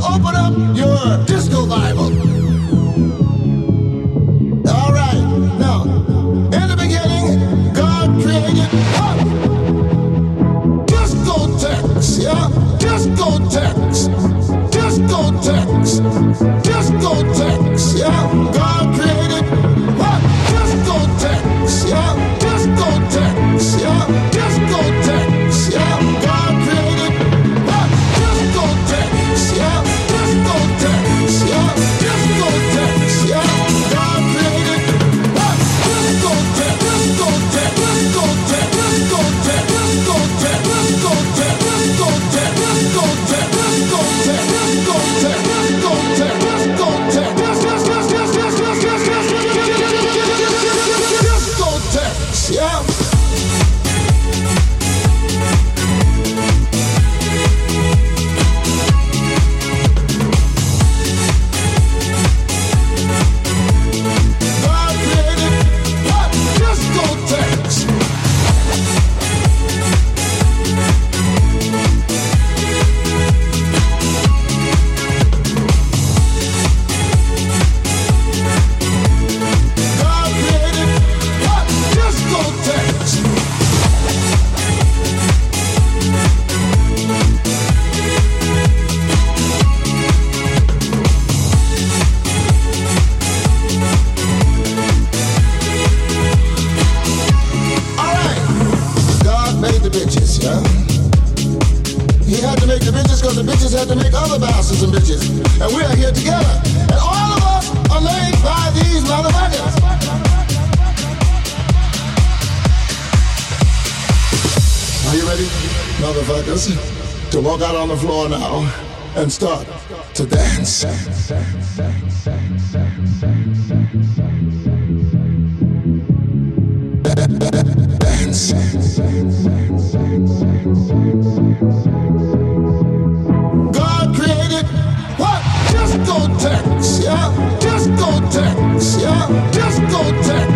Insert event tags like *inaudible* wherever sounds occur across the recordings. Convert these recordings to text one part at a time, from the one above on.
to open up your disco Bible. motherfuckers to walk out on the floor now and start to dance. Dance. God created what? Disco text, yeah. Disco text, yeah. Disco text.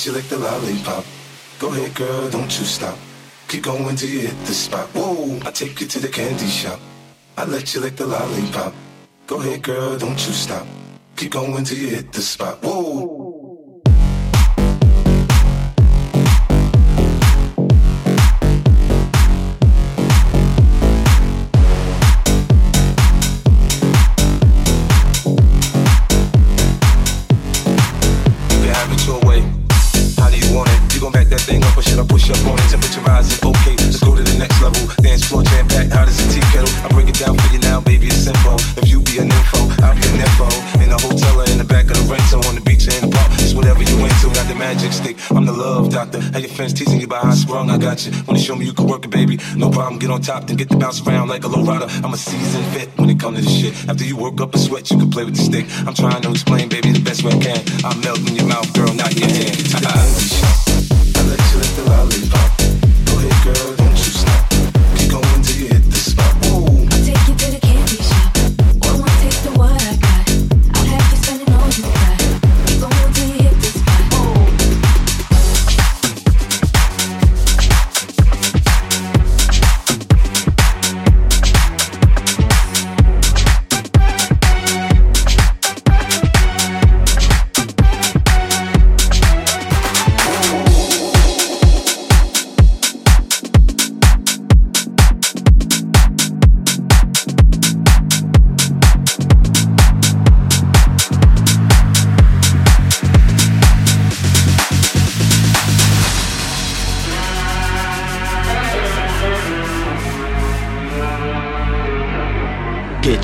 Let you lick the lollipop. Go ahead, girl, don't you stop. Keep going till you hit the spot. Whoa, I take you to the candy shop. I let you lick the lollipop. Go ahead, girl, don't you stop. Keep going till you hit the spot. Whoa. I got you. Wanna show me you can work it, baby? No problem, get on top, then get to bounce around like a low rider. I'm a seasoned vet when it comes to this shit. After you work up a sweat, you can play with the stick. I'm trying to explain, baby, the best way I can. I'm melting your mouth, girl, not your hand. I let you lick the lollipop. Go ahead, girl.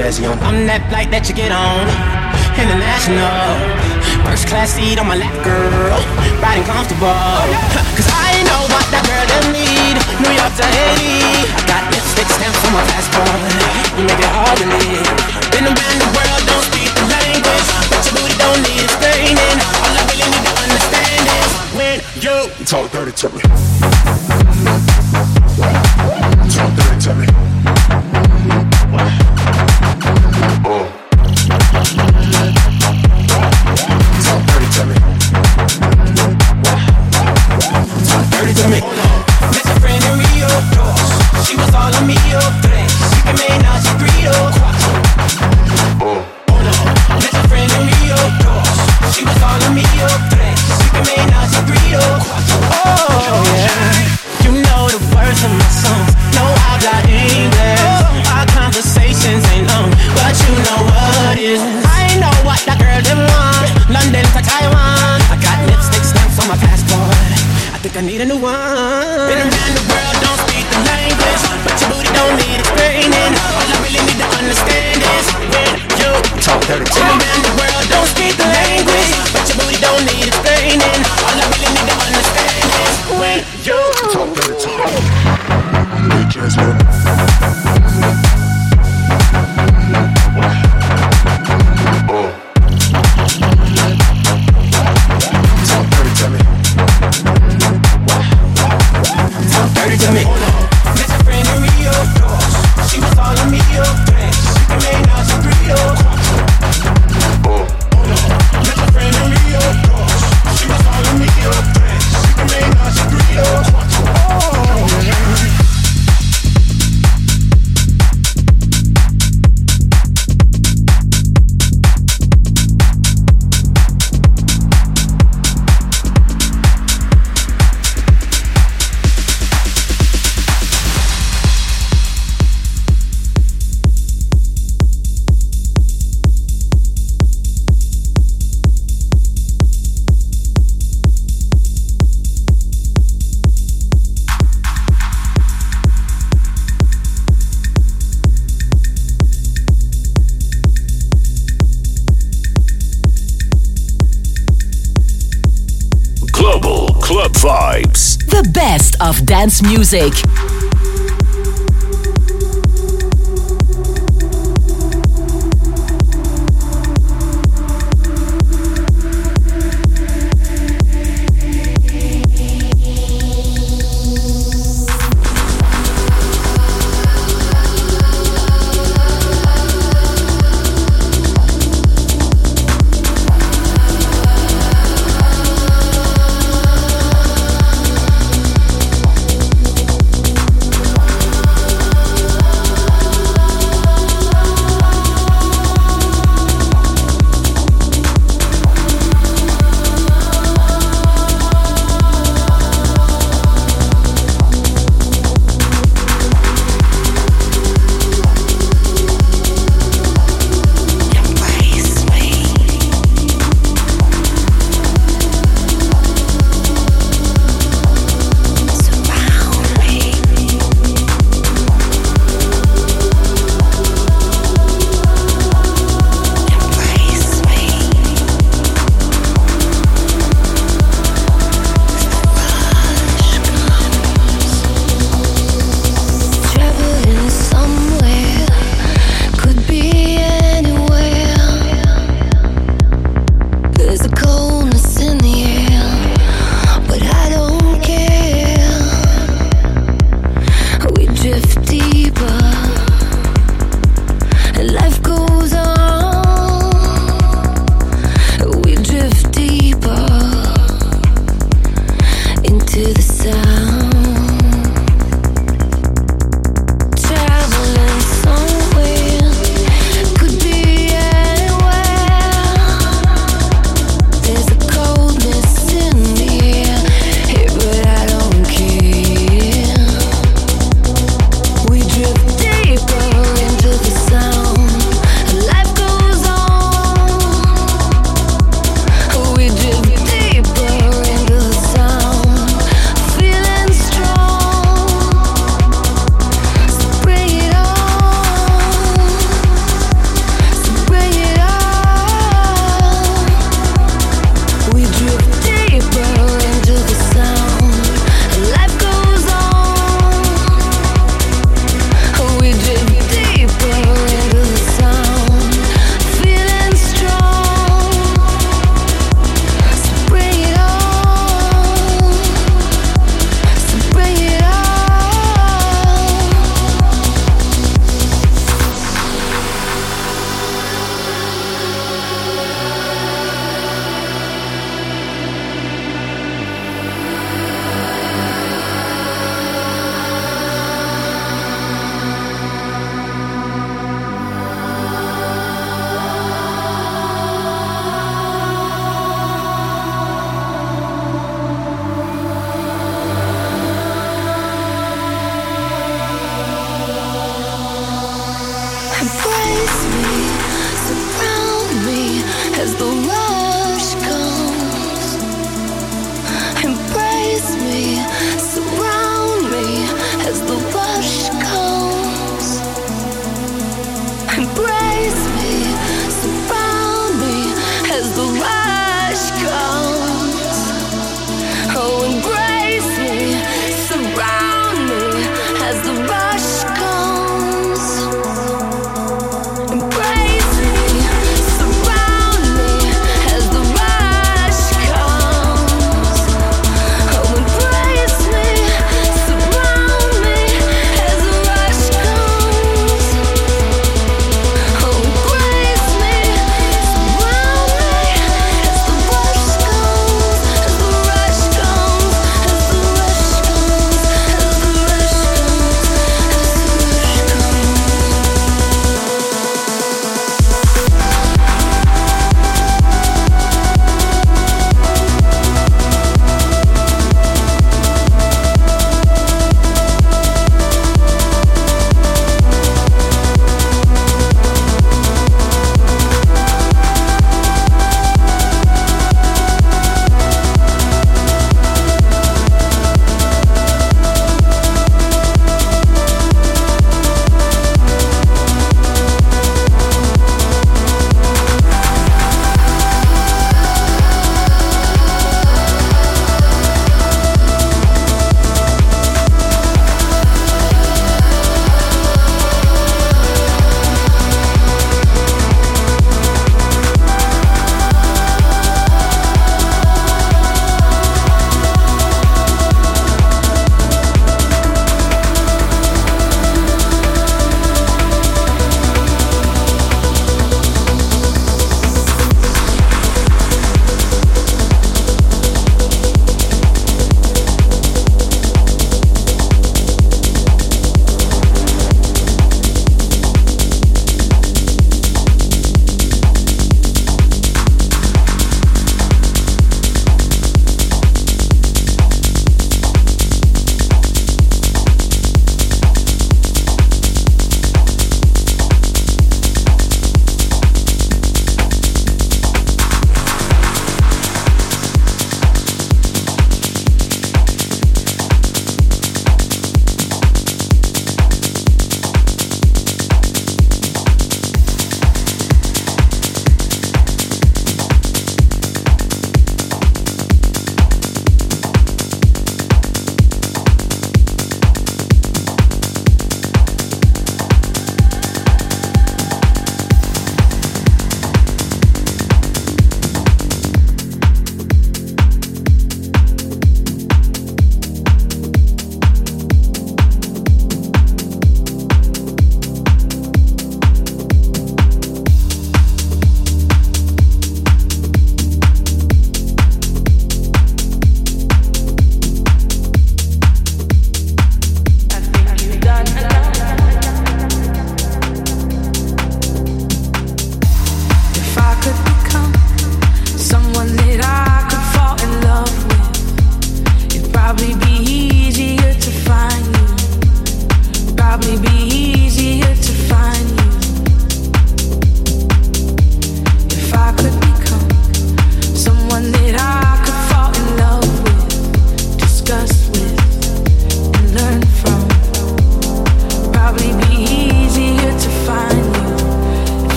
I'm that flight that you get on. International. First class seat on my lap, girl. Riding comfortable. *laughs* Cause I know what that girl them need. New York to Haiti. I got lipstick stamps on my passport. You make it hard to live. Been around the world, don't speak the language. But your booty don't need explaining. All I really need to understand is when you talk dirty to me. Talk dirty to me. Dance music.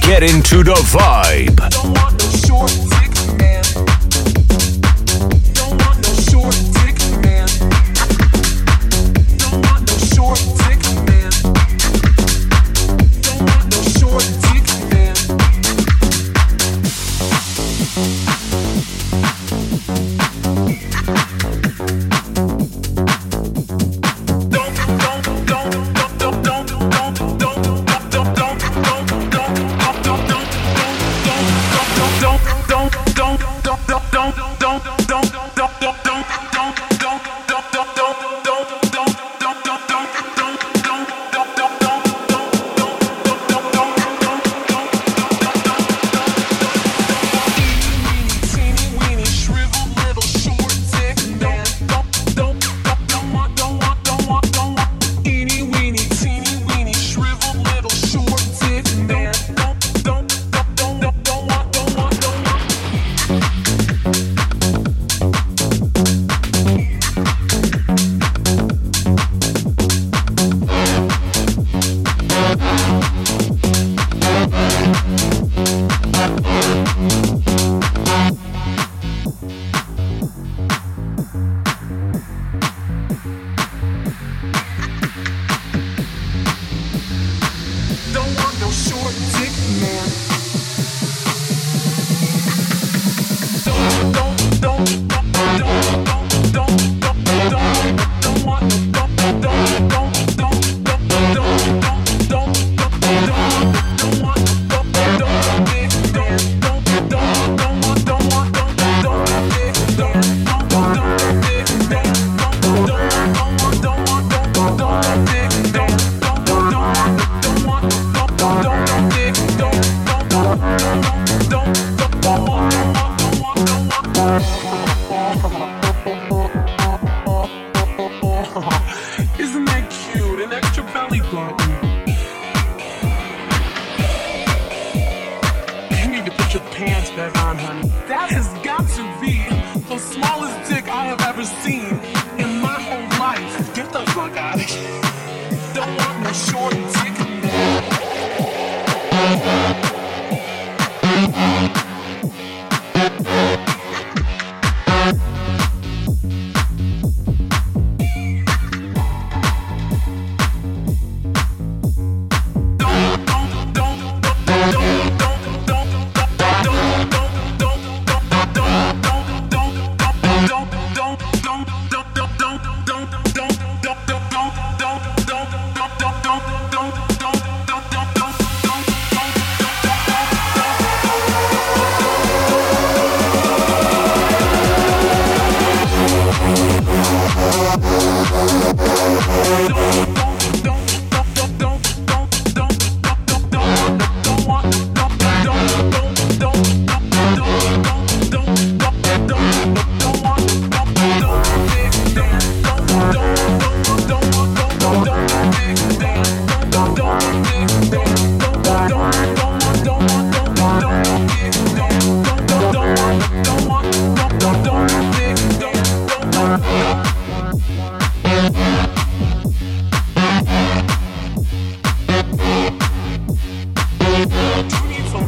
Get into the vibe.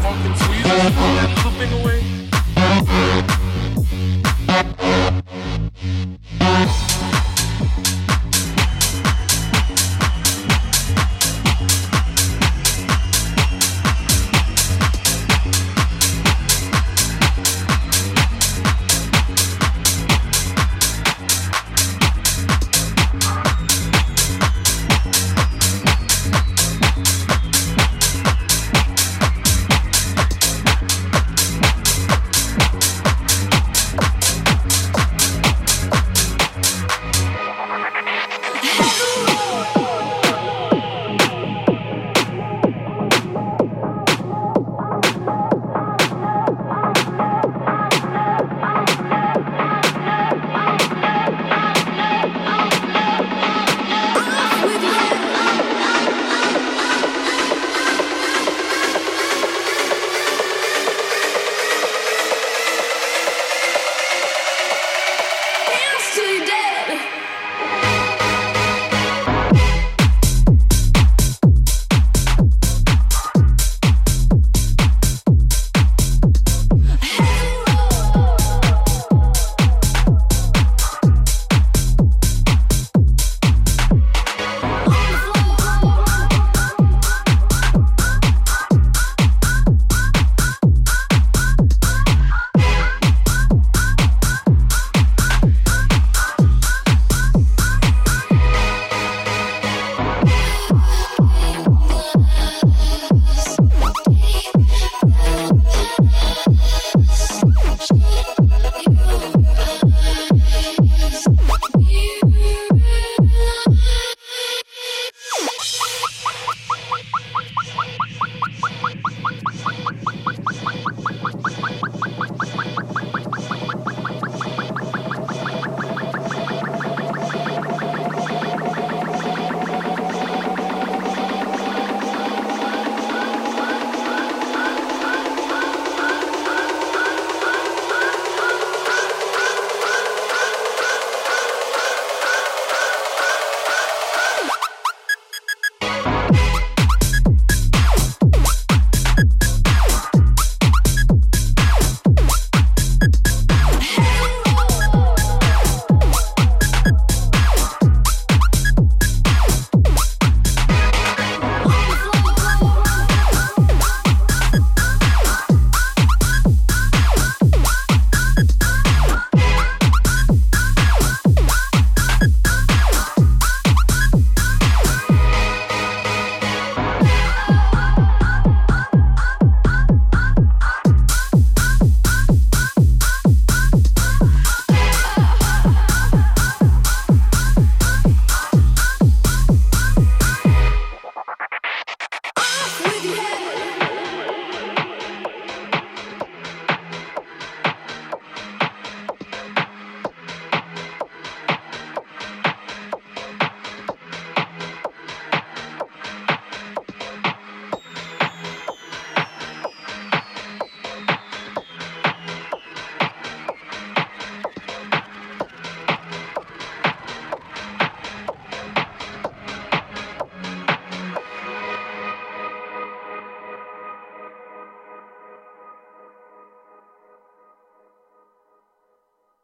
funk and squeeze, flipping away.